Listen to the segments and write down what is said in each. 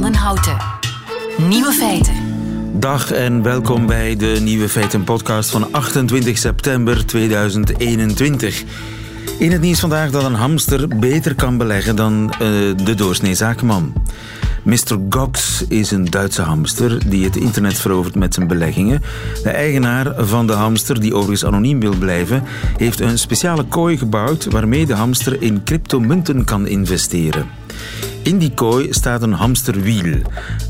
van Houten. Nieuwe feiten. Dag en welkom bij de Nieuwe Feiten podcast van 28 september 2021. In het nieuws vandaag dat een hamster beter kan beleggen dan uh, de doorsnee zakenman. Mr. Gox is een Duitse hamster die het internet verovert met zijn beleggingen. De eigenaar van de hamster, die overigens anoniem wil blijven, heeft een speciale kooi gebouwd waarmee de hamster in cryptomunten kan investeren. In die kooi staat een hamsterwiel.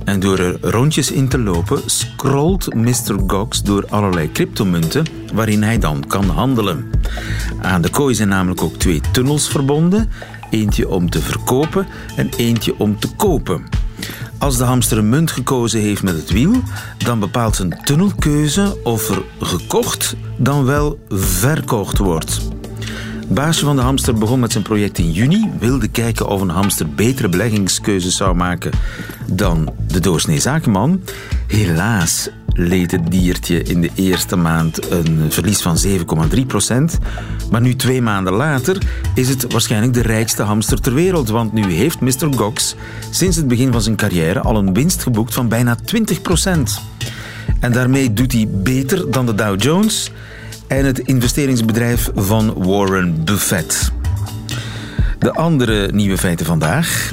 En door er rondjes in te lopen, scrolt Mr. Gox door allerlei cryptomunten waarin hij dan kan handelen. Aan de kooi zijn namelijk ook twee tunnels verbonden. Eentje om te verkopen en eentje om te kopen. Als de hamster een munt gekozen heeft met het wiel, dan bepaalt zijn tunnelkeuze of er gekocht dan wel verkocht wordt. Baasje van de hamster begon met zijn project in juni, wilde kijken of een hamster betere beleggingskeuzes zou maken dan de doorsnee zakenman. Helaas leed het diertje in de eerste maand een verlies van 7,3 procent. Maar nu twee maanden later is het waarschijnlijk de rijkste hamster ter wereld. Want nu heeft Mr. Gox sinds het begin van zijn carrière al een winst geboekt van bijna 20 procent. En daarmee doet hij beter dan de Dow Jones en het investeringsbedrijf van Warren Buffett. De andere nieuwe feiten vandaag.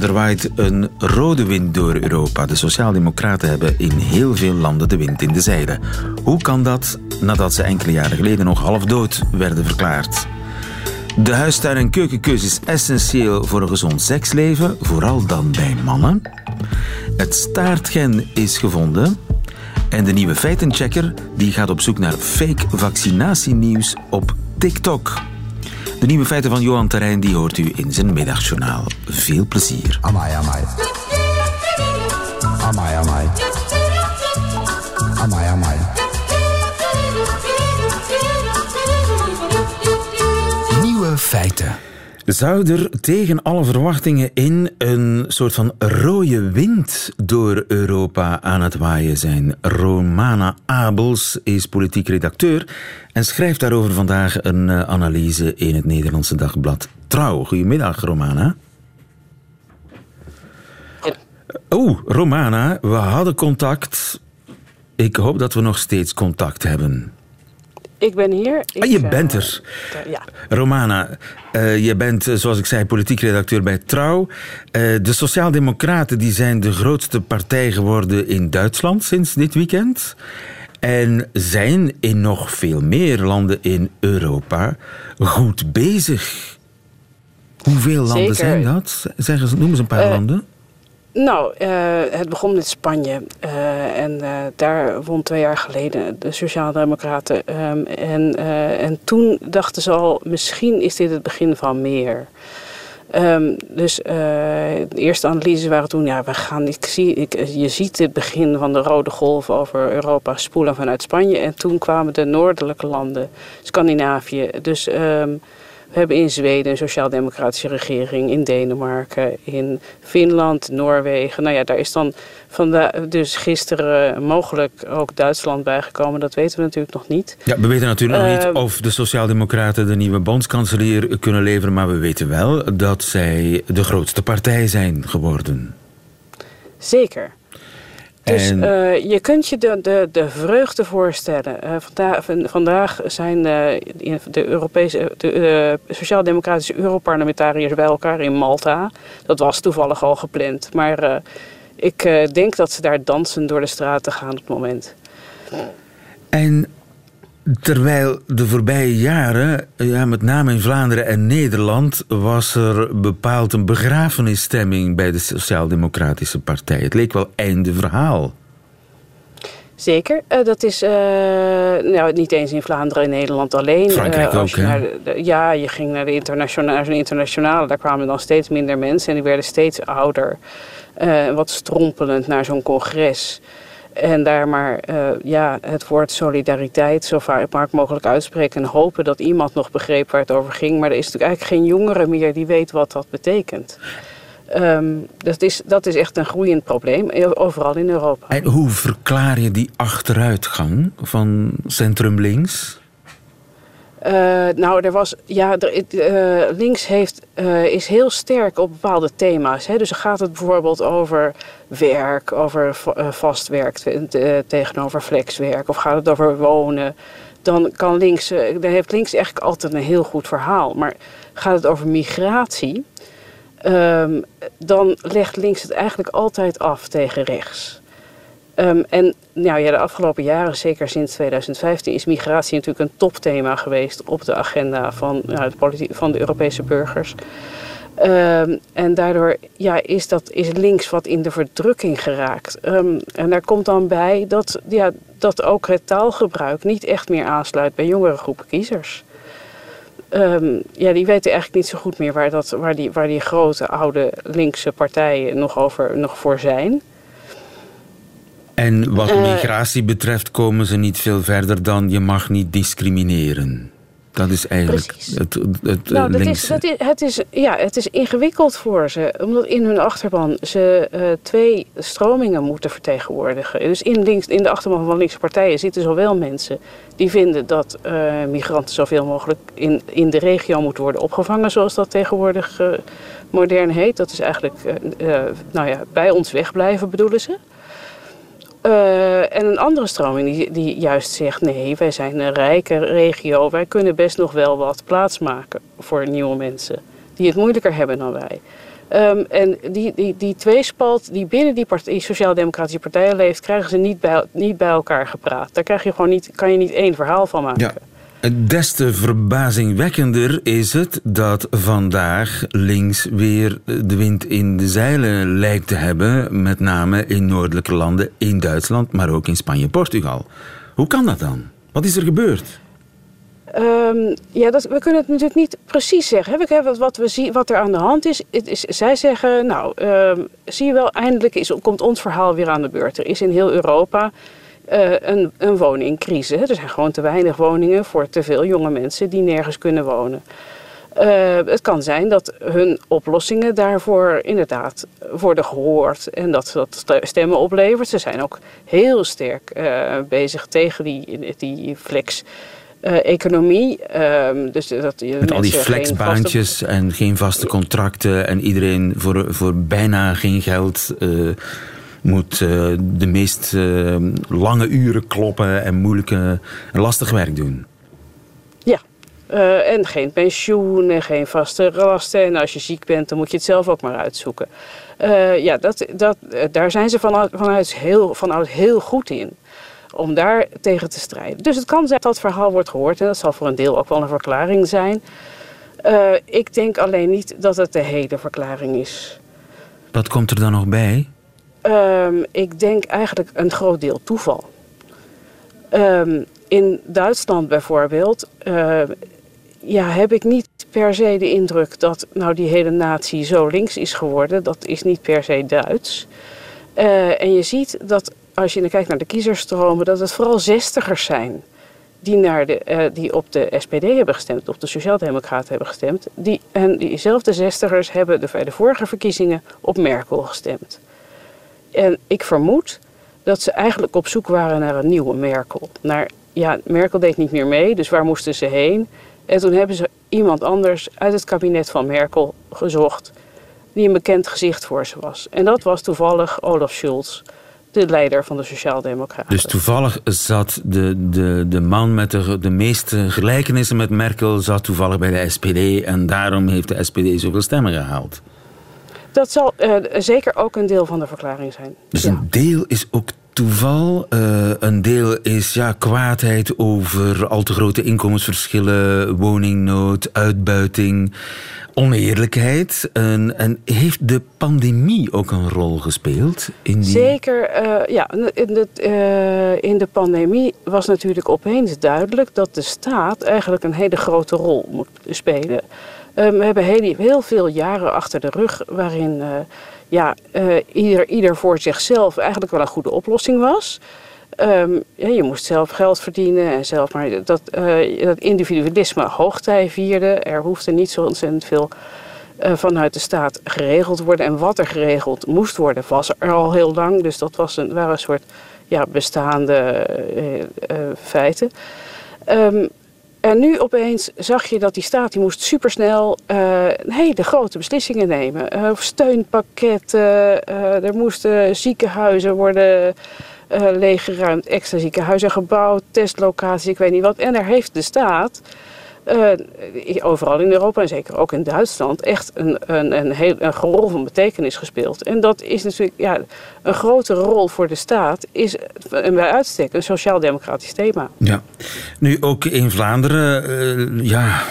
Er waait een rode wind door Europa. De Sociaaldemocraten hebben in heel veel landen de wind in de zijde. Hoe kan dat nadat ze enkele jaren geleden nog half dood werden verklaard? De huistuin- en keukenkeus is essentieel voor een gezond seksleven, vooral dan bij mannen. Het staartgen is gevonden. En de nieuwe feitenchecker die gaat op zoek naar fake vaccinatienieuws op TikTok. De nieuwe feiten van Johan Terrein die hoort u in zijn middagjournaal. Veel plezier. Amai, amai. Amai, amai. Amai, amai. Nieuwe feiten. Zou er tegen alle verwachtingen in een soort van rode wind door Europa aan het waaien zijn? Romana Abels is politiek redacteur en schrijft daarover vandaag een eh, analyse in het Nederlandse dagblad Trouw. Goedemiddag, Romana. Oh, Romana, we hadden contact. Ik hoop dat we nog steeds contact hebben. Ik ben hier. Ik, ah, je bent er. Uh, ja. Romana, uh, je bent, zoals ik zei, politiek redacteur bij Trouw. Uh, de Sociaaldemocraten die zijn de grootste partij geworden in Duitsland sinds dit weekend. En zijn in nog veel meer landen in Europa goed bezig. Hoeveel landen Zeker. zijn dat? Zeg eens, noem eens een paar landen. Nou, uh, het begon met Spanje. Uh, en uh, daar won twee jaar geleden de Sociaaldemocraten. Um, en, en toen dachten ze al, misschien is dit het begin van meer. Um, dus de eerste analyses waren toen, ja, we gaan, ik zie, ik, je ziet het begin van de rode golf over Europa spoelen vanuit Spanje. En toen kwamen de noordelijke landen, Scandinavië. Dus um, we hebben in Zweden een sociaal-democratische regering, in Denemarken, in Finland, Noorwegen. Nou ja, daar is dan vandaag, dus gisteren mogelijk ook Duitsland bijgekomen. Dat weten we natuurlijk nog niet. Ja, we weten natuurlijk uh, nog niet of de Sociaaldemocraten de nieuwe bondskanselier kunnen leveren, maar we weten wel dat zij de grootste partij zijn geworden. Zeker. Dus en... uh, je kunt je de, de, de vreugde voorstellen. Uh, vandaag, vandaag zijn uh, de, Europese, de sociaal-democratische Europarlementariërs bij elkaar in Malta. Dat was toevallig al gepland. Maar ik denk dat ze daar dansen door de straten gaan op het moment. En Terwijl de voorbije jaren, ja, met name in Vlaanderen en Nederland, was er bepaald een begrafenisstemming bij de Sociaal-Democratische Partij. Het leek wel einde verhaal. Zeker, uh, dat is uh, nou, niet eens in Vlaanderen en Nederland alleen. Frankrijk uh, ook, hè? De, de, ja, je ging naar de internationale, de internationale, daar kwamen dan steeds minder mensen en die werden steeds ouder. wat strompelend naar zo'n congres. En daar maar uh, ja, het woord solidariteit zo vaak mogelijk uitspreken en hopen dat iemand nog begreep waar het over ging. Maar er is natuurlijk eigenlijk geen jongere meer die weet wat dat betekent. Um, dat, is, dat is echt een groeiend probleem, overal in Europa. En hoe verklaar je die achteruitgang van centrum links? Nou, er was, ja, er, links heeft, is heel sterk op bepaalde thema's. Hè. Dus gaat het bijvoorbeeld over werk, over vast werk tegenover flexwerk, of gaat het over wonen. Dan kan links, dan heeft links eigenlijk altijd een heel goed verhaal. Maar gaat het over migratie, um, dan legt links het eigenlijk altijd af tegen rechts. Um, en nou ja, de afgelopen jaren, zeker sinds 2015, is migratie natuurlijk een topthema geweest op de agenda van, nou, de, van de Europese burgers. Um, en daardoor ja, is, dat, is links wat in de verdrukking geraakt. Um, en daar komt dan bij dat, ja, dat ook het taalgebruik niet echt meer aansluit bij jongere groepen kiezers. Ja, die weten eigenlijk niet zo goed meer waar, dat, waar, die, waar die grote oude linkse partijen nog, over, nog voor zijn. En wat uh, migratie betreft komen ze niet veel verder dan je mag niet discrimineren. Dat is eigenlijk het, het nou, dat is, dat is, het, is, ja, het is ingewikkeld voor ze. Omdat in hun achterban ze uh, twee stromingen moeten vertegenwoordigen. Dus in, links, in de achterban van linkse partijen zitten zowel mensen die vinden dat uh, migranten zoveel mogelijk in, in de regio moeten worden opgevangen, zoals dat tegenwoordig uh, modern heet. Dat is eigenlijk nou ja, bij ons wegblijven, bedoelen ze. Uh, en een andere stroming die, die juist zegt: nee, wij zijn een rijke regio, wij kunnen best nog wel wat plaatsmaken voor nieuwe mensen die het moeilijker hebben dan wij. Um, en die, die, die tweespalt die binnen die, die sociaal-democratische partijen leeft, krijgen ze niet bij, niet bij elkaar gepraat. Daar krijg je gewoon niet, kan je niet één verhaal van maken. Ja. Des te verbazingwekkender is het dat vandaag links weer de wind in de zeilen lijkt te hebben, met name in noordelijke landen, in Duitsland, maar ook in Spanje Portugal. Hoe kan dat dan? Wat is er gebeurd? Um, ja, dat, we kunnen het natuurlijk niet precies zeggen. We wat, we zien, wat er aan de hand is, is zij zeggen, nou, um, zie je wel, eindelijk is, komt ons verhaal weer aan de beurt. Er is in heel Europa uh, een, een woningcrisis. Er zijn gewoon te weinig woningen voor te veel jonge mensen die nergens kunnen wonen. Uh, het kan zijn dat hun oplossingen daarvoor inderdaad worden gehoord en dat dat stemmen oplevert. Ze zijn ook heel sterk uh, bezig tegen die, die flex. Uh, economie. Uh, dus dat je Met al die flexbaantjes vaste... en geen vaste contracten en iedereen voor, voor bijna geen geld moet uh, de meest uh, lange uren kloppen en moeilijke en lastig werk doen. Ja, uh, en geen pensioen en geen vaste lasten. En als je ziek bent, dan moet je het zelf ook maar uitzoeken. ja, dat, dat, daar zijn ze vanuit, vanuit, heel, vanuit heel goed in om daar tegen te strijden. Dus het kan zijn dat dat verhaal wordt gehoord en dat zal voor een deel ook wel een verklaring zijn. Uh, ik denk alleen niet dat het de hele verklaring is. Wat komt er dan nog bij? Um, ik denk eigenlijk een groot deel toeval. Um, in Duitsland bijvoorbeeld uh, ja, heb ik niet per se de indruk dat nou die hele natie zo links is geworden. Dat is niet per se Duits. Uh, en je ziet dat als je kijkt naar de kiezersstromen, dat het vooral zestigers zijn die, naar de, uh, die op de SPD hebben gestemd, op de Sociaaldemocraten hebben gestemd. Die, en diezelfde zestigers hebben de, bij de vorige verkiezingen op Merkel gestemd. En ik vermoed dat ze eigenlijk op zoek waren naar een nieuwe Merkel. Naar, ja, Merkel deed niet meer mee, dus waar moesten ze heen? En toen hebben ze iemand anders uit het kabinet van Merkel gezocht, die een bekend gezicht voor ze was. En dat was toevallig Olaf Scholz, de leider van de Sociaaldemocraten. Dus toevallig zat de, de, de man met de, de meeste gelijkenissen met Merkel zat toevallig bij de SPD en daarom heeft de SPD zoveel stemmen gehaald. Dat zal uh, zeker ook een deel van de verklaring zijn. Dus ja. een deel is ook toeval. Uh, een deel is ja, kwaadheid over al te grote inkomensverschillen, woningnood, uitbuiting, oneerlijkheid. En, en heeft de pandemie ook een rol gespeeld? In die... Zeker, uh, ja. In de, uh, in de pandemie was natuurlijk opeens duidelijk dat de staat eigenlijk een hele grote rol moet spelen. Um, we hebben heel, heel, veel jaren achter de rug waarin uh, ja, uh, ieder, ieder voor zichzelf eigenlijk wel een goede oplossing was. Ja, je moest zelf geld verdienen en zelf maar dat, uh, dat individualisme hoogtij vierde. Er hoefde niet zo ontzettend veel vanuit de staat geregeld te worden. En wat er geregeld moest worden, was er al heel lang. Dus dat was een, waren een soort ja, bestaande feiten. Um, En nu opeens zag je dat die staat die moest supersnel uh, hele grote beslissingen nemen. Uh, steunpakketten, uh, er moesten ziekenhuizen worden leeggeruimd, extra ziekenhuizen gebouwd, testlocaties, ik weet niet wat. En daar heeft de staat uh, overal in Europa en zeker ook in Duitsland echt een, een, een, heel, rol van betekenis gespeeld. En dat is natuurlijk ja, een grote rol voor de staat, is bij uitstek een sociaal-democratisch thema. Ja, nu ook in Vlaanderen, uh, ja,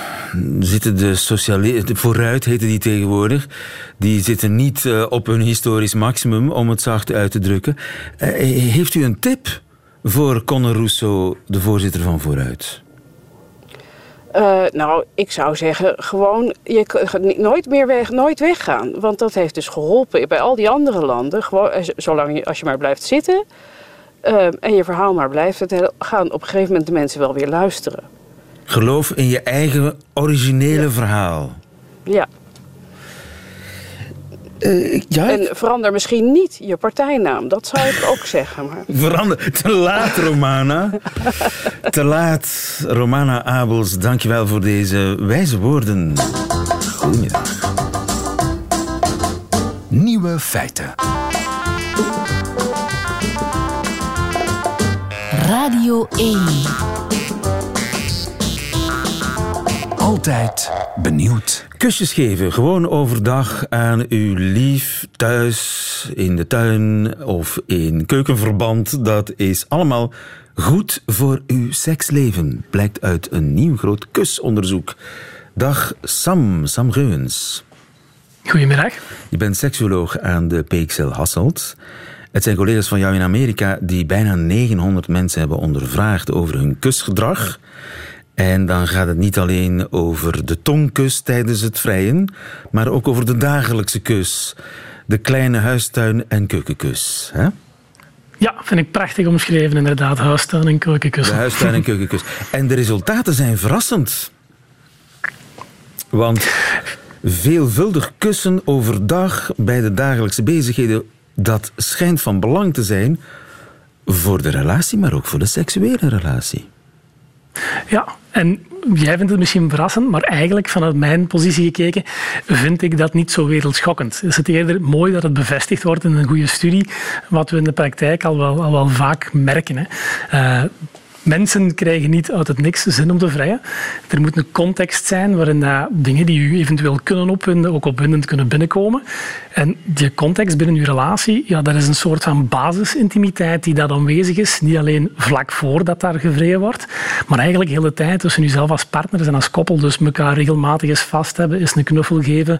zitten de socialisten, vooruit heten die tegenwoordig, die zitten niet op hun historisch maximum, om het zacht uit te drukken. heeft u een tip voor Conor Rousseau, de voorzitter van Vooruit? Uh, nou, ik zou zeggen, gewoon je, nooit meer weg, nooit weggaan. Want dat heeft dus geholpen bij al die andere landen. Gewoon, eh, zolang je, als je maar blijft zitten uh, en je verhaal maar blijft vertellen, gaan op een gegeven moment de mensen wel weer luisteren. Geloof in je eigen originele ja. verhaal. Ja. Uh, ja. En verander misschien niet je partijnaam. Dat zou ik ook zeggen. Maar... Verander. Te laat, Romana. Te laat, Romana Abels. Dankjewel voor deze wijze woorden. Goedemiddag. Nieuwe feiten. Radio 1. Altijd benieuwd. Kusjes geven, gewoon overdag aan uw lief, thuis, in de tuin of in keukenverband. Dat is allemaal goed voor uw seksleven, blijkt uit een nieuw groot kusonderzoek. Dag Sam, Sam Geuwens. Goedemiddag. Je bent seksuoloog aan de PXL Hasselt. Het zijn collega's van jou in Amerika die bijna 900 mensen hebben ondervraagd over hun kusgedrag. En dan gaat het niet alleen over de tongkus tijdens het vrijen, maar ook over de dagelijkse kus. De kleine huistuin- en keukenkus. Hè? Ja, vind ik prachtig omschreven, inderdaad. Huistuin en keukenkus. De huistuin en keukenkus. En de resultaten zijn verrassend. Want veelvuldig kussen overdag bij de dagelijkse bezigheden, dat schijnt van belang te zijn voor de relatie, maar ook voor de seksuele relatie. Ja, en jij vindt het misschien verrassend, maar eigenlijk vanuit mijn positie gekeken vind ik dat niet zo wereldschokkend. Is het eerder mooi dat het bevestigd wordt in een goede studie, wat we in de praktijk al wel, al wel vaak merken. Hè. Uh, Mensen krijgen niet uit het niks zin om te vrijen. Er moet een context zijn waarin dat dingen die u eventueel kunnen opwinden, ook opwindend kunnen binnenkomen. En die context binnen uw relatie, ja, dat is een soort van basisintimiteit die dat aanwezig is. Niet alleen vlak voordat daar gevreden wordt, maar eigenlijk de hele tijd tussen uzelf als partners en als koppel. Dus elkaar regelmatig eens vast hebben, eens een knuffel geven.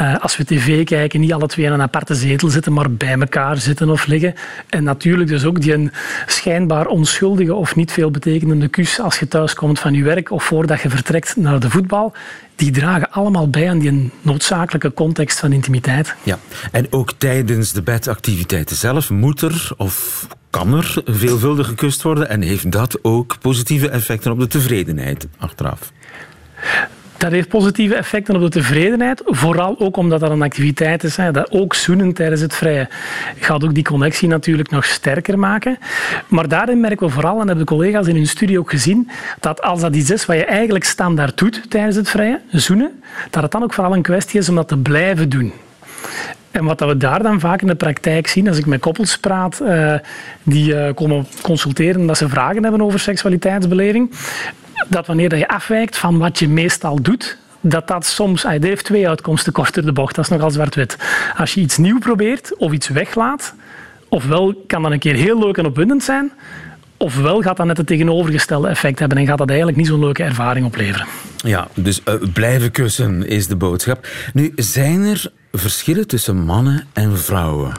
Uh, als we tv kijken, niet alle twee in een aparte zetel zitten, maar bij elkaar zitten of liggen. En natuurlijk dus ook die een schijnbaar onschuldige of niet veel veel betekenende kus als je thuis komt van je werk of voordat je vertrekt naar de voetbal, die dragen allemaal bij aan die noodzakelijke context van intimiteit. Ja, en ook tijdens de bedactiviteiten zelf moet er of kan er veelvuldig gekust worden en heeft dat ook positieve effecten op de tevredenheid achteraf? Dat heeft positieve effecten op de tevredenheid. Vooral ook omdat dat een activiteit is. Hè, dat ook zoenen tijdens het vrije gaat ook die connectie natuurlijk nog sterker maken. Maar daarin merken we vooral, en hebben de collega's in hun studie ook gezien, dat als dat iets is wat je eigenlijk standaard doet tijdens het vrije, zoenen, dat het dan ook vooral een kwestie is om dat te blijven doen. En wat we daar dan vaak in de praktijk zien, als ik met koppels praat uh, die uh, komen consulteren omdat ze vragen hebben over seksualiteitsbeleving, dat wanneer je afwijkt van wat je meestal doet, dat dat soms, hij heeft twee uitkomsten korter de bocht, dat is nogal zwart-wit. Als je iets nieuw probeert of iets weglaat, ofwel kan dat een keer heel leuk en opwindend zijn, ofwel gaat dat net het tegenovergestelde effect hebben en gaat dat eigenlijk niet zo'n leuke ervaring opleveren. Ja, dus uh, blijven kussen is de boodschap. Nu, zijn er verschillen tussen mannen en vrouwen?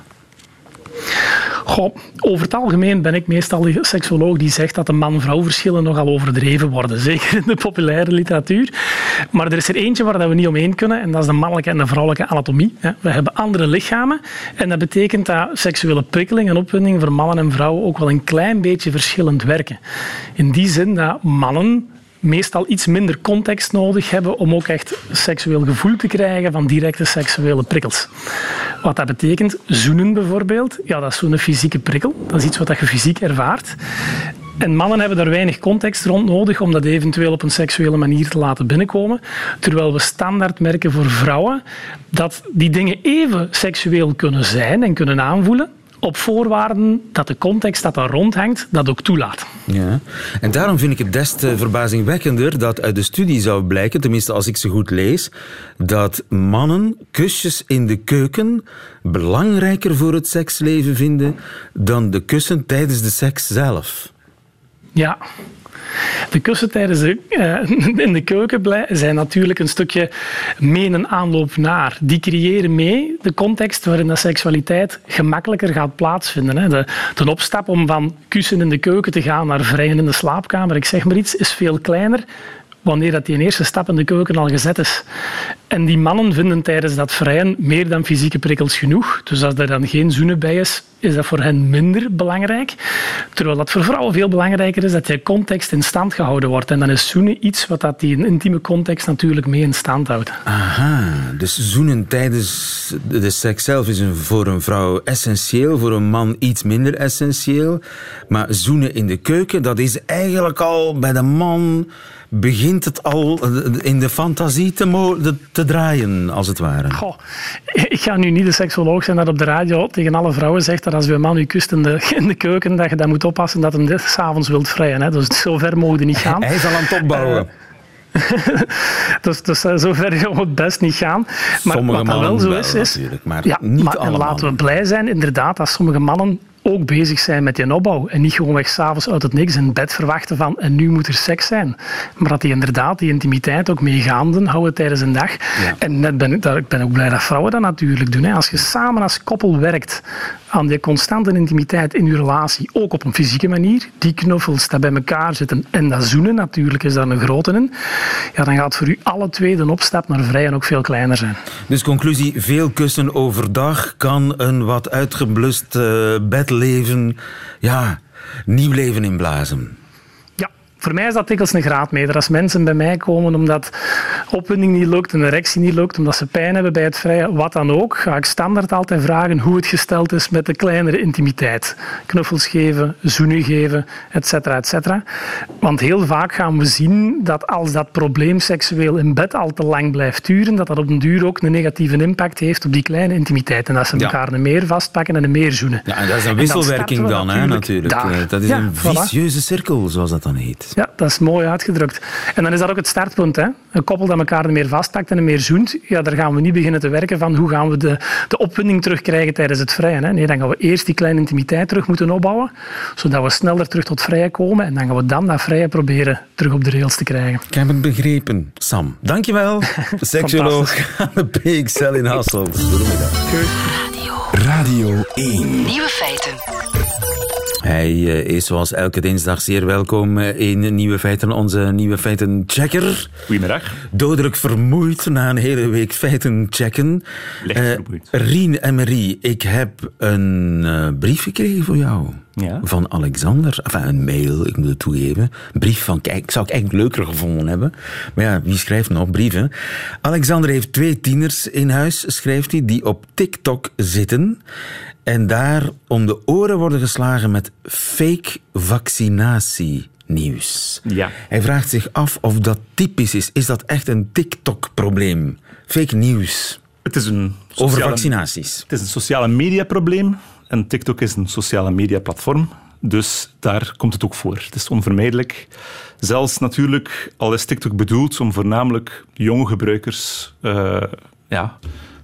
Goh, over het algemeen ben ik meestal de seksoloog die zegt dat de man-vrouw verschillen nogal overdreven worden. Zeker in de populaire literatuur. Maar er is er eentje waar we niet omheen kunnen en dat is de mannelijke en de vrouwelijke anatomie. We hebben andere lichamen en dat betekent dat seksuele prikkeling en opwinding voor mannen en vrouwen ook wel een klein beetje verschillend werken. In die zin dat mannen meestal iets minder context nodig hebben om ook echt seksueel gevoel te krijgen van directe seksuele prikkels. Wat dat betekent, zoenen bijvoorbeeld, ja, dat is zo'n fysieke prikkel. Dat is iets wat je fysiek ervaart. En mannen hebben daar weinig context rond nodig om dat eventueel op een seksuele manier te laten binnenkomen. Terwijl we standaard merken voor vrouwen dat die dingen even seksueel kunnen zijn en kunnen aanvoelen, op voorwaarden dat de context dat daar rondhangt dat ook toelaat. Ja. En daarom vind ik het des te verbazingwekkender dat uit de studie zou blijken, tenminste als ik ze goed lees, dat mannen kusjes in de keuken belangrijker voor het seksleven vinden dan de kussen tijdens de seks zelf. Ja. De kussen tijdens de, uh, in de keuken zijn natuurlijk een stukje menen aanloop naar. Die creëren mee de context waarin de seksualiteit gemakkelijker gaat plaatsvinden. Hè. De, de opstap om van kussen in de keuken te gaan naar vrijen in de slaapkamer, ik zeg maar iets, is veel kleiner wanneer dat die eerste stap in de keuken al gezet is. En die mannen vinden tijdens dat vrijen meer dan fysieke prikkels genoeg. Dus als er dan geen zoenen bij is, is dat voor hen minder belangrijk. Terwijl dat voor vrouwen veel belangrijker is dat die context in stand gehouden wordt. En dan is zoenen iets wat dat die intieme context natuurlijk mee in stand houdt. Aha, dus zoenen tijdens de seks zelf is voor een vrouw essentieel, voor een man iets minder essentieel. Maar zoenen in de keuken, dat is eigenlijk al bij de man begint het al in de fantasie te, te draaien, als het ware? Goh, ik ga nu niet de seksoloog zijn dat op de radio tegen alle vrouwen zegt dat als je een man je kust in de, in de keuken, dat je dan moet oppassen dat hem s'avonds wilt vrijen. Hè. Dus zo ver mogen we niet gaan. Hij zal aan het opbouwen. dus, dus uh, zover gaan we het best niet gaan. Maar sommige wat dan wel zo is, is maar ja, niet maar, En laten we blij zijn, inderdaad, dat sommige mannen ook bezig zijn met die opbouw. En niet gewoonweg s'avonds uit het niks in bed verwachten van en nu moet er seks zijn. Maar dat die inderdaad die intimiteit ook meegaande houden tijdens een dag. En net ben, ik ben ook blij dat vrouwen dat natuurlijk doen. Hè. Als je samen als koppel werkt aan die constante intimiteit in je relatie, ook op een fysieke manier, die knuffels, dat bij elkaar zitten en dat zoenen natuurlijk is daar een grote in, ja, dan gaat voor u alle twee de opstap naar vrijen ook veel kleiner zijn. Dus conclusie, veel kussen overdag kan een wat uitgeblust uh, bed leven, ja, nieuw leven inblazen. Voor mij is dat dikwijls een graadmeter. Als mensen bij mij komen omdat opwinding niet lukt, een erectie niet lukt, omdat ze pijn hebben bij het vrije, wat dan ook, ga ik standaard altijd vragen hoe het gesteld is met de kleinere intimiteit. Knuffels geven, zoenen geven, et cetera, et cetera. Want heel vaak gaan we zien dat als dat probleem seksueel in bed al te lang blijft duren, dat dat op den duur ook een negatieve impact heeft op die kleine intimiteit. En dat ze elkaar een meer vastpakken en een meer zoenen. Ja, en dat is een wisselwerking dan, hè, natuurlijk. Daar. Dat is een vicieuze cirkel, zoals dat dan heet. Ja, dat is mooi uitgedrukt. En dan is dat ook het startpunt. Hè? Een koppel dat elkaar meer vastpakt en meer zoent, ja, daar gaan we niet beginnen te werken van hoe gaan we de, de opwinding terugkrijgen tijdens het vrijen. Hè? Nee, dan gaan we eerst die kleine intimiteit terug moeten opbouwen, zodat we sneller terug tot vrijen komen en dan gaan we dan dat vrijen proberen terug op de rails te krijgen. Ik heb het begrepen, Sam. Dankjewel, seksuoloog aan de PXL in Hasselt. Goedemiddag. Radio. Radio 1. Nieuwe feiten. Hij eh, is zoals elke dinsdag zeer welkom eh, in Nieuwe Feiten, onze Nieuwe Feiten-checker. Goedemiddag. Dodelijk vermoeid na een hele week feiten checken. Licht uh, vermoeid. Rien en Marie, ik heb een uh, brief gekregen voor jou. Ja? Van Alexander. Enfin, een mail, ik moet het toegeven. Een brief van, kijk, zou ik eigenlijk leuker gevonden hebben. Maar ja, wie schrijft nog brieven? Alexander heeft twee tieners in huis, schrijft hij, die op TikTok zitten en daar om de oren worden geslagen met fake vaccinatienieuws. Ja. Hij vraagt zich af of dat typisch is. Is dat echt een TikTok-probleem? Fake nieuws. Het is een sociale, Over vaccinaties. Het is een sociale media-probleem. En TikTok is een sociale media-platform. Dus daar komt het ook voor. Het is onvermijdelijk. Zelfs natuurlijk, al is TikTok bedoeld om voornamelijk jonge gebruikers uh, ja,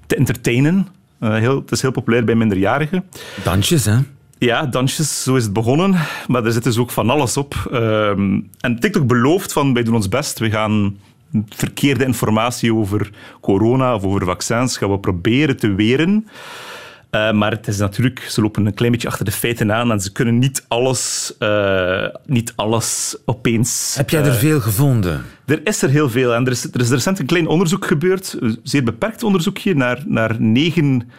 te entertainen heel, het is heel populair bij minderjarigen. Dansjes, hè? Ja, dansjes, zo is het begonnen. Maar er zit dus ook van alles op. Um, en TikTok belooft van, wij doen ons best. We gaan verkeerde informatie over corona of over vaccins gaan we proberen te weren. Uh, maar het is natuurlijk, ze lopen een klein beetje achter de feiten aan en ze kunnen niet alles, uh, niet alles opeens. Heb jij er veel gevonden? Er is er heel veel. En er is, er is recent een klein onderzoek gebeurd, een zeer beperkt onderzoekje, naar, naar negen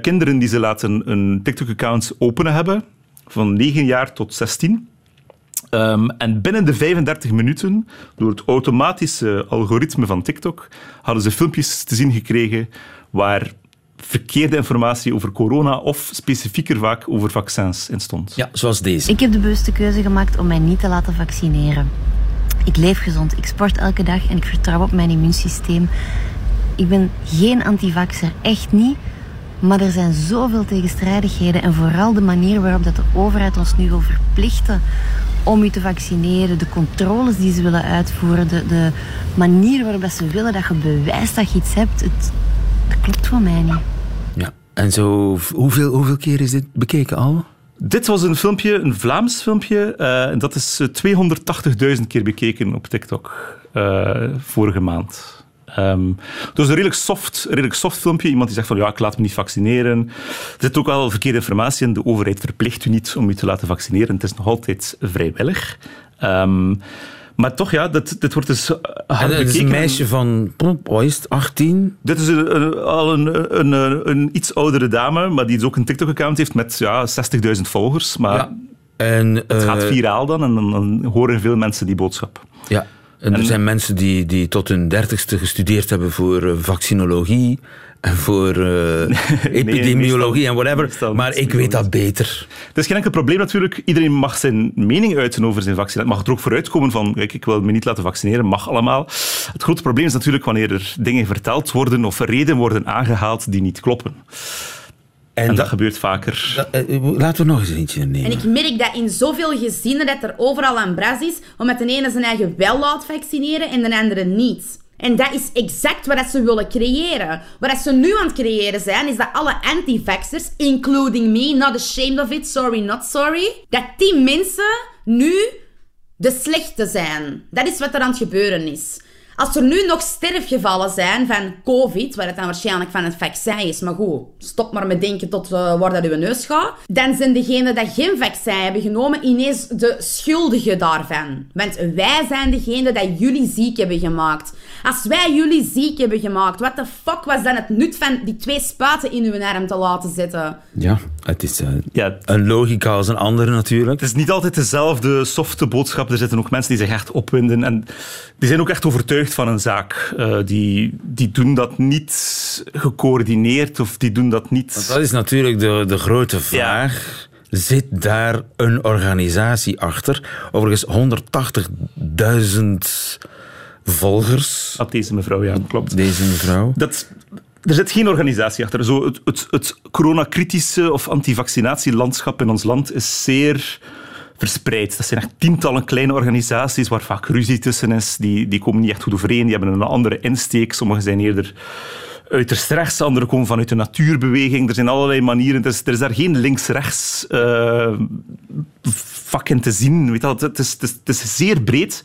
kinderen die ze laten een TikTok-account openen hebben, van 9 jaar tot 16. Um, en binnen de 35 minuten, door het automatische algoritme van TikTok, hadden ze filmpjes te zien gekregen waar verkeerde informatie over corona of specifieker vaak over vaccins in stond. Ja, zoals deze. Ik heb de bewuste keuze gemaakt om mij niet te laten vaccineren. Ik leef gezond, ik sport elke dag en ik vertrouw op mijn immuunsysteem. Ik ben geen antivaxer, echt niet. Maar er zijn zoveel tegenstrijdigheden en vooral de manier waarop dat de overheid ons nu wil verplichten om u te vaccineren, de controles die ze willen uitvoeren, de, de manier waarop dat ze willen dat je bewijst dat je iets hebt, het, dat klopt voor mij niet. En zo, hoeveel, hoeveel keer is dit bekeken al? Dit was een filmpje, een Vlaams filmpje. Uh, dat is 280.000 keer bekeken op TikTok uh, vorige maand. Um, was een redelijk soft, redelijk soft filmpje. Iemand die zegt van ja, ik laat me niet vaccineren. Er zit ook wel verkeerde informatie in. De overheid verplicht u niet om u te laten vaccineren. Het is nog altijd vrijwillig. Um, maar toch, ja, dit, dit wordt dus hard Het is een meisje van, wat is het, 18? Dit is een, een, al een, een, een, iets oudere dame, maar die dus ook een TikTok-account heeft met ja, 60.000 volgers. Maar ja. en, het gaat eh, viraal dan en dan, dan horen veel mensen die boodschap. Ja, en er zijn mensen die, die tot hun dertigste gestudeerd hebben voor vaccinologie en voor uh, epidemiologie en whatever. Maar ik weet dat beter. Het is geen enkel probleem natuurlijk. Iedereen mag zijn mening uiten over zijn vaccin. Het mag er ook vooruitkomen van, kijk, ik wil me niet laten vaccineren, mag allemaal. Het grote probleem is natuurlijk wanneer er dingen verteld worden of redenen worden aangehaald die niet kloppen. En, dat, gebeurt vaker. Eh, eh, laten we nog eens eentje nemen. En ik merk dat in zoveel gezinnen dat er overal een bras is om met de ene zijn eigen wel laat vaccineren en de andere niet. En dat is exact wat ze willen creëren. Wat ze nu aan het creëren zijn, is dat alle anti-vaxxers, including me, not ashamed of it, sorry, not sorry, dat die mensen nu de slechte zijn. Dat is wat er aan het gebeuren is. Als er nu nog sterfgevallen zijn van COVID, waar het dan waarschijnlijk van het vaccin is, maar goed, stop maar met denken tot uh, waar dat uw neus gaat, dan zijn degenen die geen vaccin hebben genomen ineens de schuldigen daarvan. Want wij zijn degenen die jullie ziek hebben gemaakt. Als wij jullie ziek hebben gemaakt, wat de fuck was dan het nut van die twee spuiten in uw arm te laten zitten? Ja, het is uh, ja, een logica als een andere natuurlijk. Het is niet altijd dezelfde softe boodschap. Er zitten ook mensen die zich echt opwinden en die zijn ook echt overtuigd van een zaak. Uh, die, die doen dat niet gecoördineerd of die doen dat niet... Want dat is natuurlijk de, de grote vraag. Zit daar een organisatie achter? Overigens 180.000 volgers. Had deze mevrouw, ja, klopt. Deze mevrouw. Dat, er zit geen organisatie achter. Zo het, het, het coronakritische of antivaccinatielandschap in ons land is zeer verspreid. Dat zijn echt tientallen kleine organisaties waar vaak ruzie tussen is. Die, die komen niet echt goed overeen, die hebben een andere insteek. Sommigen zijn eerder uiterst rechts, anderen komen vanuit de natuurbeweging. Er zijn allerlei manieren. Er is daar geen links-rechts uh, vak in te zien. Weet dat? Het, is, het, is, het is zeer breed.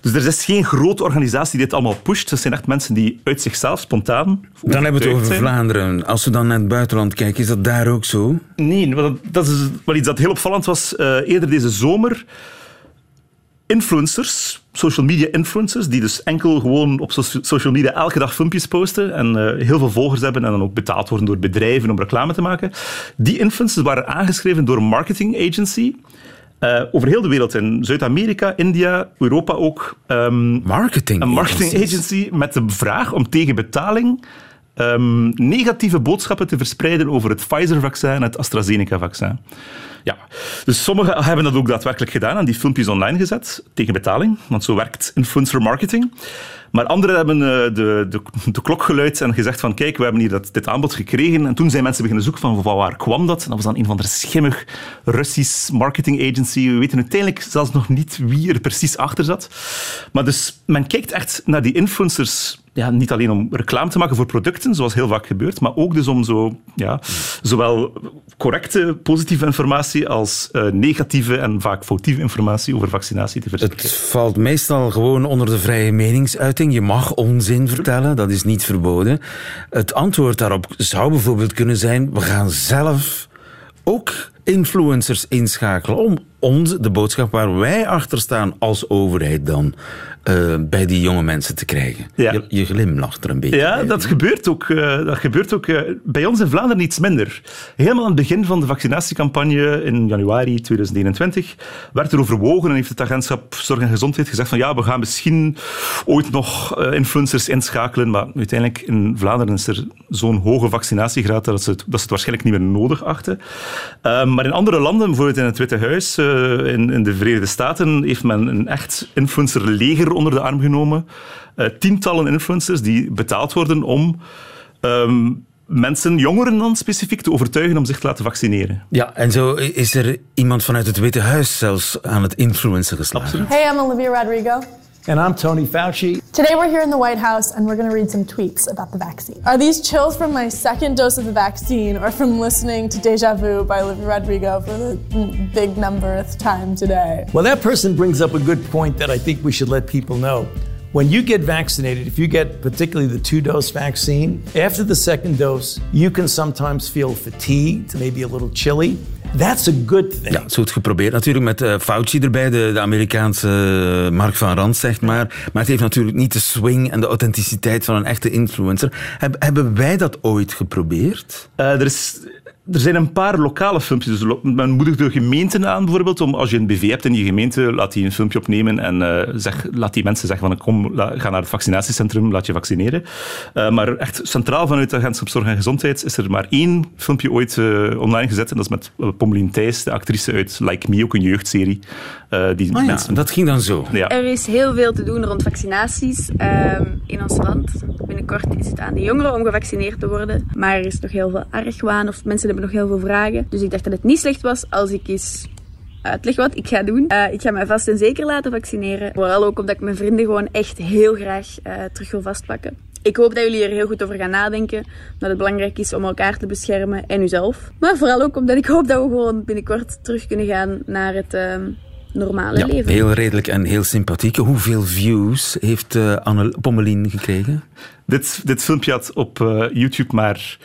Dus er is geen grote organisatie die dit allemaal pusht. Het zijn echt mensen die uit zichzelf spontaan. Dan hebben we het over Vlaanderen. Als we dan naar het buitenland kijken, is dat daar ook zo? Nee, dat, dat is wel iets dat heel opvallend was. Uh, eerder deze zomer influencers, social media influencers, die dus enkel gewoon op social media elke dag filmpjes posten en uh, heel veel volgers hebben en dan ook betaald worden door bedrijven om reclame te maken. Die influencers waren aangeschreven door een marketing agency. Uh, over heel de wereld, in Zuid-Amerika, India, Europa ook. Um, marketing Een marketing agency met de vraag om tegen betaling um, negatieve boodschappen te verspreiden over het Pfizer-vaccin en het AstraZeneca-vaccin. Ja, dus sommigen hebben dat ook daadwerkelijk gedaan en die filmpjes online gezet tegen betaling, want zo werkt influencer marketing. Maar anderen hebben uh, de, de, de, klok geluid en gezegd van kijk, we hebben hier dat, dit aanbod gekregen. En toen zijn mensen beginnen zoeken van, van waar kwam dat? En dat was dan een van de schimmig Russisch marketing agency. We weten uiteindelijk zelfs nog niet wie er precies achter zat. Maar dus men kijkt echt naar die influencers ja, niet alleen om reclame te maken voor producten, zoals heel vaak gebeurt, maar ook dus om zo, ja, zowel correcte, positieve informatie als uh, negatieve en vaak foutieve informatie over vaccinatie te verspreiden. Het valt meestal gewoon onder de vrije meningsuiting. Je mag onzin vertellen, dat is niet verboden. Het antwoord daarop zou bijvoorbeeld kunnen zijn, we gaan zelf ook influencers inschakelen om ons, de boodschap waar wij achter staan als overheid dan, uh, bij die jonge mensen te krijgen. Ja. Je, je, glimlacht er een beetje. Ja, dat gebeurt ook, uh, dat gebeurt ook uh, bij ons in Vlaanderen iets minder. Helemaal aan het begin van de vaccinatiecampagne in januari 2021 werd er overwogen en heeft het agentschap Zorg en Gezondheid gezegd van ja, we gaan misschien ooit nog influencers inschakelen, maar uiteindelijk in Vlaanderen is er zo'n hoge vaccinatiegraad dat ze, het, dat ze het waarschijnlijk niet meer nodig achten. maar in andere landen, bijvoorbeeld in het Witte Huis, in, in de Verenigde Staten, heeft men een echt influencerleger onder de arm genomen. Uh, tientallen influencers die betaald worden om um, mensen, jongeren dan specifiek, te overtuigen om zich te laten vaccineren. Ja, en zo is er iemand vanuit het Witte Huis zelfs aan het influencen geslagen. Absoluut. Hey, I'm Olivia Rodrigo. And I'm Tony Fauci. Today we're here in the White House and we're going to read some tweets about the vaccine. Are these chills from my second dose of the vaccine or from listening to Deja Vu by Olivia Rodrigo for the big numberth time today? Well, that person brings up a good point that I think we should let people know. When you get vaccinated, if you get particularly the two dose vaccine, after the second dose, you can sometimes feel fatigued, maybe a little chilly. That's a good thing. Ja, zo het geprobeerd natuurlijk met uh, Fauci erbij, de, de Amerikaanse uh, Mark van Rand, zeg maar. Maar het heeft natuurlijk niet de swing en de authenticiteit van een echte influencer. Heb, hebben wij dat ooit geprobeerd? Uh, er is er zijn een paar lokale filmpjes. Dus men moedigt de gemeenten aan, bijvoorbeeld, om als je een BV hebt in je gemeente, laat die een filmpje opnemen en uh, zeg, laat die mensen zeggen van kom, ga naar het vaccinatiecentrum, laat je vaccineren. Uh, maar echt centraal vanuit de Agentschap Zorg en Gezondheid is er maar één filmpje ooit uh, online gezet en dat is met Pommelien Thijs, de actrice uit Like Me, ook een jeugdserie. die oh ja, mensen... dat ging dan zo. Ja. Er is heel veel te doen rond vaccinaties ehm, in ons land. Binnenkort is het aan de jongeren om gevaccineerd te worden, maar er is nog heel veel argwaan of mensen hebben nog heel veel vragen. Dus ik dacht dat het niet slecht was als ik eens uitleg wat ik ga doen. Uh, ik ga mij vast en zeker laten vaccineren. Vooral ook omdat ik mijn vrienden gewoon echt heel graag uh, terug wil vastpakken. Ik hoop dat jullie er heel goed over gaan nadenken. Dat het belangrijk is om elkaar te beschermen en uzelf. Maar vooral ook omdat ik hoop dat we gewoon binnenkort terug kunnen gaan naar het uh, normale ja, leven. Heel redelijk en heel sympathiek. Hoeveel views heeft Anne Pommelien gekregen? Dit, dit filmpje had op YouTube maar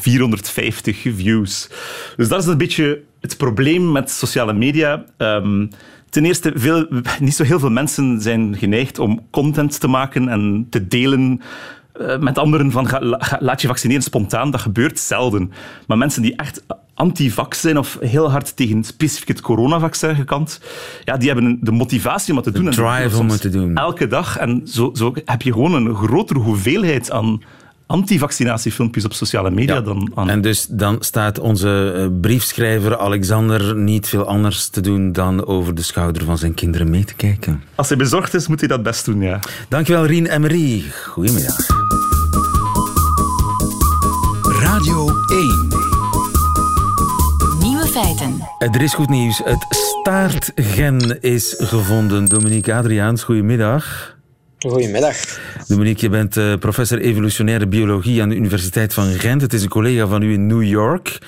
450 views. Dus dat is een beetje het probleem met sociale media. Um, ten eerste, veel, niet zo heel veel mensen zijn geneigd om content te maken en te delen uh, met anderen van ga, laat je vaccineren spontaan. Dat gebeurt zelden. Maar mensen die echt anti-vax zijn of heel hard tegen specifiek het coronavaccin gekant, ja, die hebben de motivatie om het te de doen. drive om het te doen. Elke dag. En zo, zo heb je gewoon een grotere hoeveelheid aan anti-vaccinatiefilmpjes op sociale media ja. dan aan... En dus dan staat onze eh, briefschrijver Alexander niet veel anders te doen dan over de schouder van zijn kinderen mee te kijken. Als hij bezorgd is, moet hij dat best doen, ja. Dankjewel, Rien en Marie. Goedemiddag. Radio 1. Nieuwe feiten. Er is goed nieuws. Het staartgen is gevonden. Dominique Adriaans, goedemiddag. Goedemiddag. Dominique, je bent uh, professor evolutionaire biologie aan de Universiteit van Gent. Het is een collega van u in New York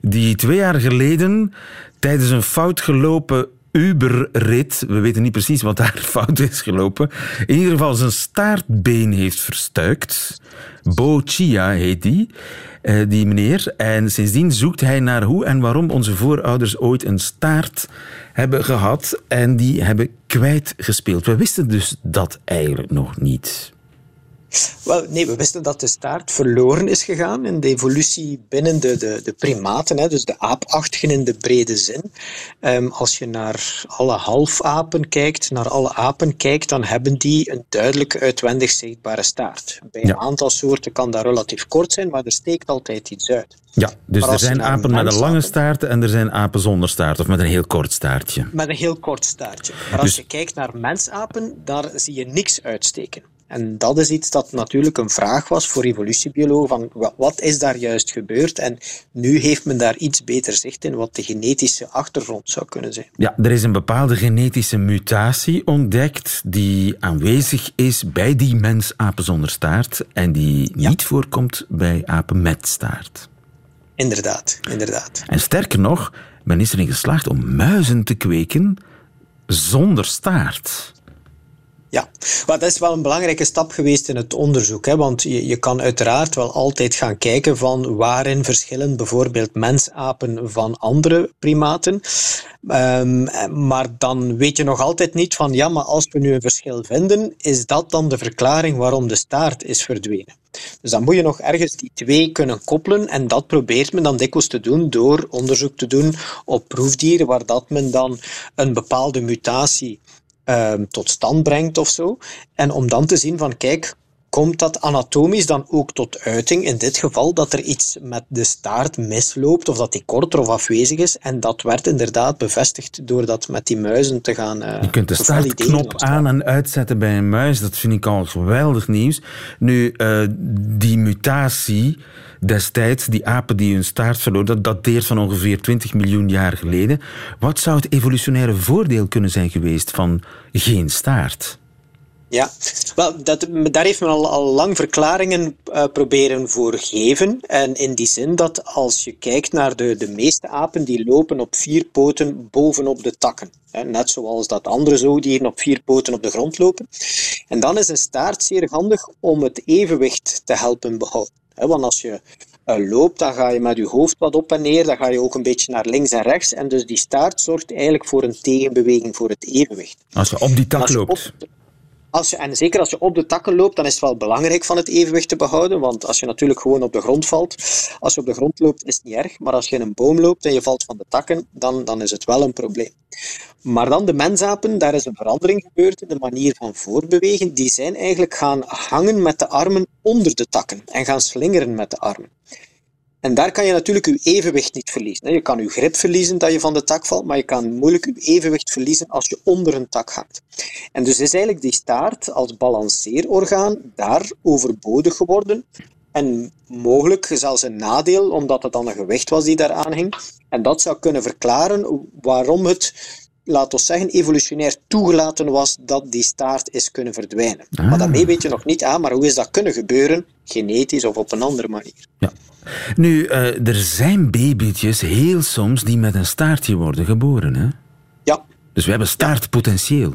die twee jaar geleden tijdens een fout gelopen Uberrit, we weten niet precies wat daar fout is gelopen, in ieder geval zijn staartbeen heeft verstuikt. Bo Chia heet die, eh, die meneer. En sindsdien zoekt hij naar hoe en waarom onze voorouders ooit een staart hebben gehad en die hebben kwijtgespeeld. We wisten dus dat eigenlijk nog niet. Wel, nee, we wisten dat de staart verloren is gegaan in de evolutie binnen de, de, de primaten, hè, dus de aapachtigen in de brede zin. Um, als je naar alle halfapen kijkt, naar alle apen kijkt, dan hebben die een duidelijk uitwendig zichtbare staart. Bij een ja. aantal soorten kan dat relatief kort zijn, maar er steekt altijd iets uit. Ja, dus er zijn apen met een lange staart en er zijn apen zonder staart, of met een heel kort staartje. Met een heel kort staartje. Maar als dus... je kijkt naar mensapen, daar zie je niks uitsteken. En dat is iets dat natuurlijk een vraag was voor evolutiebiologen, van wat is daar juist gebeurd? En nu heeft men daar iets beter zicht in wat de genetische achtergrond zou kunnen zijn. Ja, er is een bepaalde genetische mutatie ontdekt die aanwezig is bij die mensapen zonder staart en die ja. niet voorkomt bij apen met staart. Inderdaad, inderdaad. En sterker nog, men is erin geslaagd om muizen te kweken zonder staart. Ja, maar dat is wel een belangrijke stap geweest in het onderzoek. Hè? Want je, je kan uiteraard wel altijd gaan kijken van waarin verschillen bijvoorbeeld mensapen van andere primaten. Um, maar dan weet je nog altijd niet van ja, maar als we nu een verschil vinden, is dat dan de verklaring waarom de staart is verdwenen? Dus dan moet je nog ergens die twee kunnen koppelen en dat probeert men dan dikwijls te doen door onderzoek te doen op proefdieren waar dat men dan een bepaalde mutatie um, tot stand brengt of zo. En om dan te zien van, kijk, komt dat anatomisch dan ook tot uiting? In dit geval dat er iets met de staart misloopt, of dat die korter of afwezig is. En dat werd inderdaad bevestigd door dat met die muizen te gaan uh, Je kunt de staartknop aan- en uitzetten bij een muis. Dat vind ik al geweldig nieuws. Nu, uh, die mutatie destijds, die apen die hun staart verloren, dat dateert van ongeveer 20 miljoen jaar geleden. Wat zou het evolutionaire voordeel kunnen zijn geweest van geen staart? Ja, wel, dat, daar heeft men al, al lang verklaringen uh, proberen voor geven. En in die zin dat als je kijkt naar de, de meeste apen, die lopen op vier poten bovenop de takken. Net zoals dat andere zoodieren op vier poten op de grond lopen. En dan is een staart zeer handig om het evenwicht te helpen behouden. Want als je uh, loopt, dan ga je met je hoofd wat op en neer, dan ga je ook een beetje naar links en rechts. En dus die staart zorgt eigenlijk voor een tegenbeweging voor het evenwicht. Als je op die tak loopt. Op, als je, en zeker als je op de takken loopt, dan is het wel belangrijk van het evenwicht te behouden. Want als je natuurlijk gewoon op de grond valt, als je op de grond loopt, is het niet erg. Maar als je in een boom loopt en je valt van de takken, dan, dan is het wel een probleem. Maar dan de mensapen, daar is een verandering gebeurd in de manier van voortbewegen. Die zijn eigenlijk gaan hangen met de armen onder de takken en gaan slingeren met de armen. En daar kan je natuurlijk je evenwicht niet verliezen. Je kan je grip verliezen dat je van de tak valt, maar je kan moeilijk je evenwicht verliezen als je onder een tak hangt. En dus is eigenlijk die staart als balanceerorgaan daar overbodig geworden. En mogelijk zelfs een nadeel, omdat het dan een gewicht was die daar aan hing. En dat zou kunnen verklaren waarom het laat ons zeggen, evolutionair toegelaten was dat die staart is kunnen verdwijnen. Ah. Maar daarmee weet je nog niet aan, maar hoe is dat kunnen gebeuren, genetisch of op een andere manier. Ja. Nu, uh, er zijn babytjes heel soms die met een staartje worden geboren, hè? Ja. Dus we hebben staartpotentieel.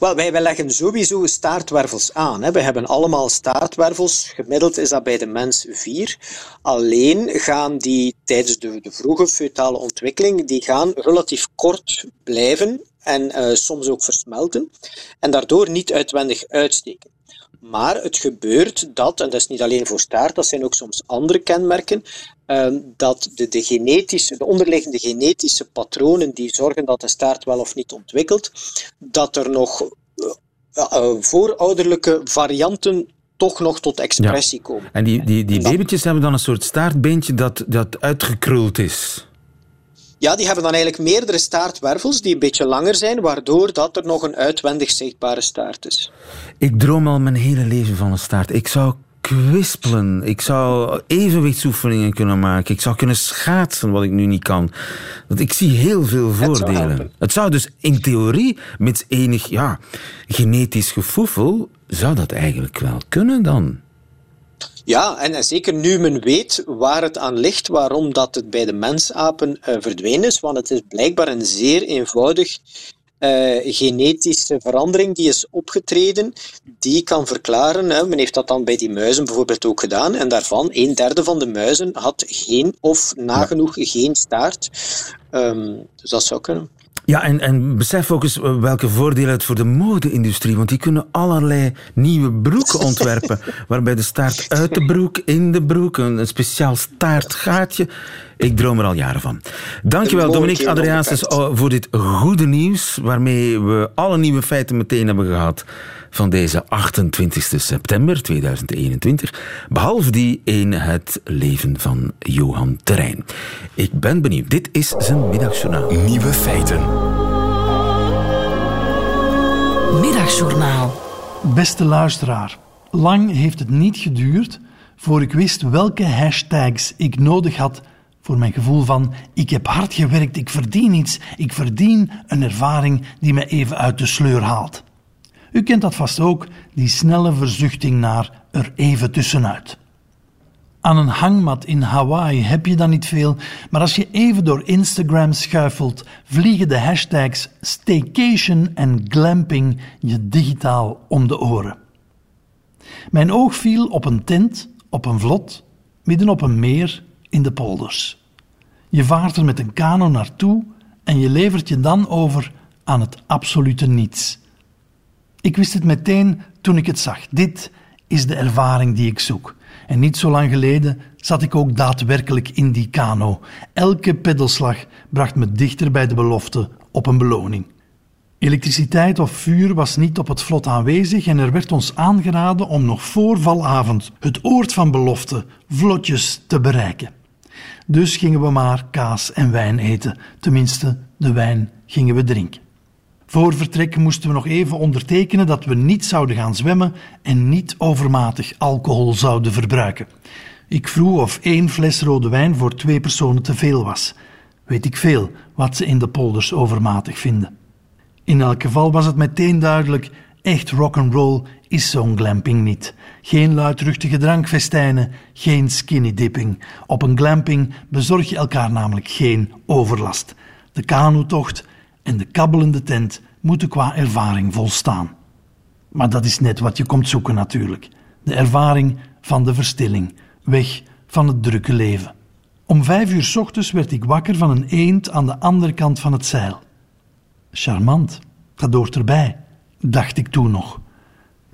Wel, wij, leggen sowieso staartwervels aan. Hè. We hebben allemaal staartwervels. Gemiddeld is dat bij de mens vier. Alleen gaan die tijdens de, de vroege fetale ontwikkeling die gaan relatief kort blijven en uh, soms ook versmelten en daardoor niet uitwendig uitsteken. Maar het gebeurt dat, en dat is niet alleen voor staart, dat zijn ook soms andere kenmerken, uh, dat de, de, genetische, de onderliggende genetische patronen die zorgen dat de staart wel of niet ontwikkelt, dat er nog uh, uh, voorouderlijke varianten toch nog tot expressie ja. komen. En die, die, die babytjes hebben dan een soort staartbeentje dat, dat uitgekruld is. Ja, die hebben dan eigenlijk meerdere staartwervels die een beetje langer zijn, waardoor dat er nog een uitwendig zichtbare staart is. Ik droom al mijn hele leven van een staart. Ik zou kwispelen. Ik zou evenwichtsoefeningen kunnen maken. Ik zou kunnen schaatsen, wat ik nu niet kan. Want ik zie heel veel voordelen. Het zou, het zou dus in theorie, met enig ja, genetisch gevoefel, zou dat eigenlijk wel kunnen dan. Ja, en, en, zeker nu men weet waar het aan ligt, waarom dat het bij de mensapen uh, verdwenen is, want het is blijkbaar een zeer eenvoudig uh, genetische verandering die is opgetreden, die kan verklaren, hè, men heeft dat dan bij die muizen bijvoorbeeld ook gedaan, en daarvan een derde van de muizen had geen of nagenoeg geen staart. Um, dus dat zou kunnen. Ja, en, en besef ook eens welke voordelen het voor de mode-industrie, want die kunnen allerlei nieuwe broeken ontwerpen, waarbij de staart uit de broek, in de broek, een, een speciaal staartgaatje. Ik droom er al jaren van. Dankjewel, Dominique Adriaansens, voor dit goede nieuws, waarmee we alle nieuwe feiten meteen hebben gehad van deze 28 september 2021, behalve die in het leven van Johan Terrein. Ik ben benieuwd. Dit is zijn middagjournaal. Nieuwe feiten. Middagjournaal. Beste luisteraar, lang heeft het niet geduurd voor ik wist welke hashtags ik nodig had voor mijn gevoel van ik heb hard gewerkt, ik verdien iets, ik verdien een ervaring die me even uit de sleur haalt. U kent dat vast ook, die snelle verzuchting naar er even tussenuit. Aan een hangmat in Hawaii heb je dan niet veel, maar als je even door Instagram schuifelt, vliegen de hashtags staycation en glamping je digitaal om de oren. Mijn oog viel op een tent, op een vlot, midden op een meer in de polders. Je vaart er met een kano naartoe en je levert je dan over aan het absolute niets. Ik wist het meteen toen ik het zag. Dit is de ervaring die ik zoek. En niet zo lang geleden zat ik ook daadwerkelijk in die kano. Elke peddelslag bracht me dichter bij de belofte op een beloning. Elektriciteit of vuur was niet op het vlot aanwezig en er werd ons aangeraden om nog voor valavond het oord van belofte vlotjes te bereiken. Dus gingen we maar kaas en wijn eten, tenminste, de wijn gingen we drinken. Voor vertrek moesten we nog even ondertekenen dat we niet zouden gaan zwemmen en niet overmatig alcohol zouden verbruiken. Ik vroeg of één fles rode wijn voor twee personen te veel was. Weet ik veel wat ze in de polders overmatig vinden. In elk geval was het meteen duidelijk: echt rock'n'roll is zo'n glamping niet. Geen luidruchtige drankfestijnen, geen skinny dipping. Op een glamping bezorg je elkaar namelijk geen overlast. De kanotocht en de kabbelende tent moeten qua ervaring volstaan. Maar dat is net wat je komt zoeken natuurlijk. De ervaring van de verstilling, weg van het drukke leven. Om vijf uur s ochtends werd ik wakker van een eend aan de andere kant van het zeil. Charmant, dat hoort erbij, dacht ik toen nog.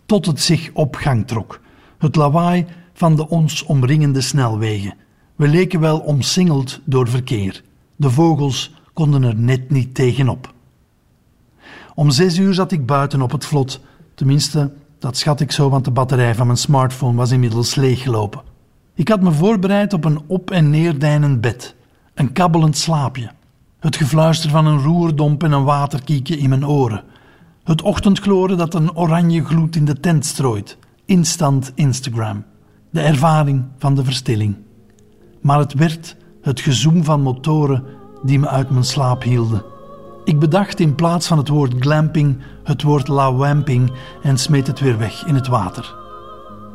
Tot het zich op gang trok. Het lawaai van de ons omringende snelwegen. We leken wel omsingeld door verkeer. De vogels konden er net niet tegenop. Om zes uur zat ik buiten op het vlot. Tenminste, dat schat ik zo, want de batterij van mijn smartphone was inmiddels leeggelopen. Ik had me voorbereid op een op- en neerdeinend bed, een kabbelend slaapje, het gefluister van een roerdomp en een waterkiekje in mijn oren, het ochtendgloren dat een oranje gloed in de tent strooit, instant Instagram, de ervaring van de verstilling. Maar het werd het gezoem van motoren die me uit mijn slaap hielden. Ik bedacht in plaats van het woord glamping het woord lawamping en smeet het weer weg in het water.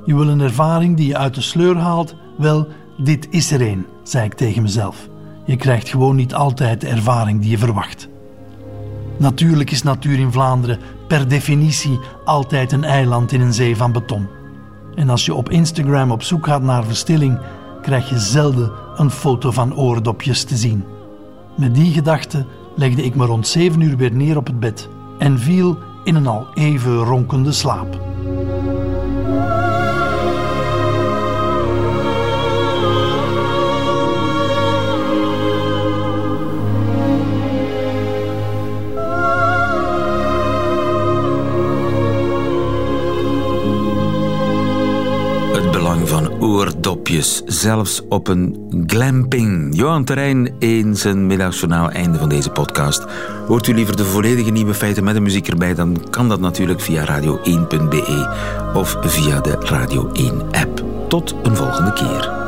Je wil een ervaring die je uit de sleur haalt? Wel, dit is er een, zei ik tegen mezelf. Je krijgt gewoon niet altijd de ervaring die je verwacht. Natuurlijk is natuur in Vlaanderen per definitie altijd een eiland in een zee van beton. En als je op Instagram op zoek gaat naar verstilling, krijg je zelden een foto van oordopjes te zien. Met die gedachte legde ik me rond zeven uur weer neer op het bed en viel in een al even ronkende slaap. Oordopjes, zelfs op een glamping. Johan Terrein in zijn middagjournaal, einde van deze podcast. Hoort u liever de volledige nieuwe feiten met de muziek erbij, dan kan dat natuurlijk via radio1.be of via de Radio 1 app. Tot een volgende keer.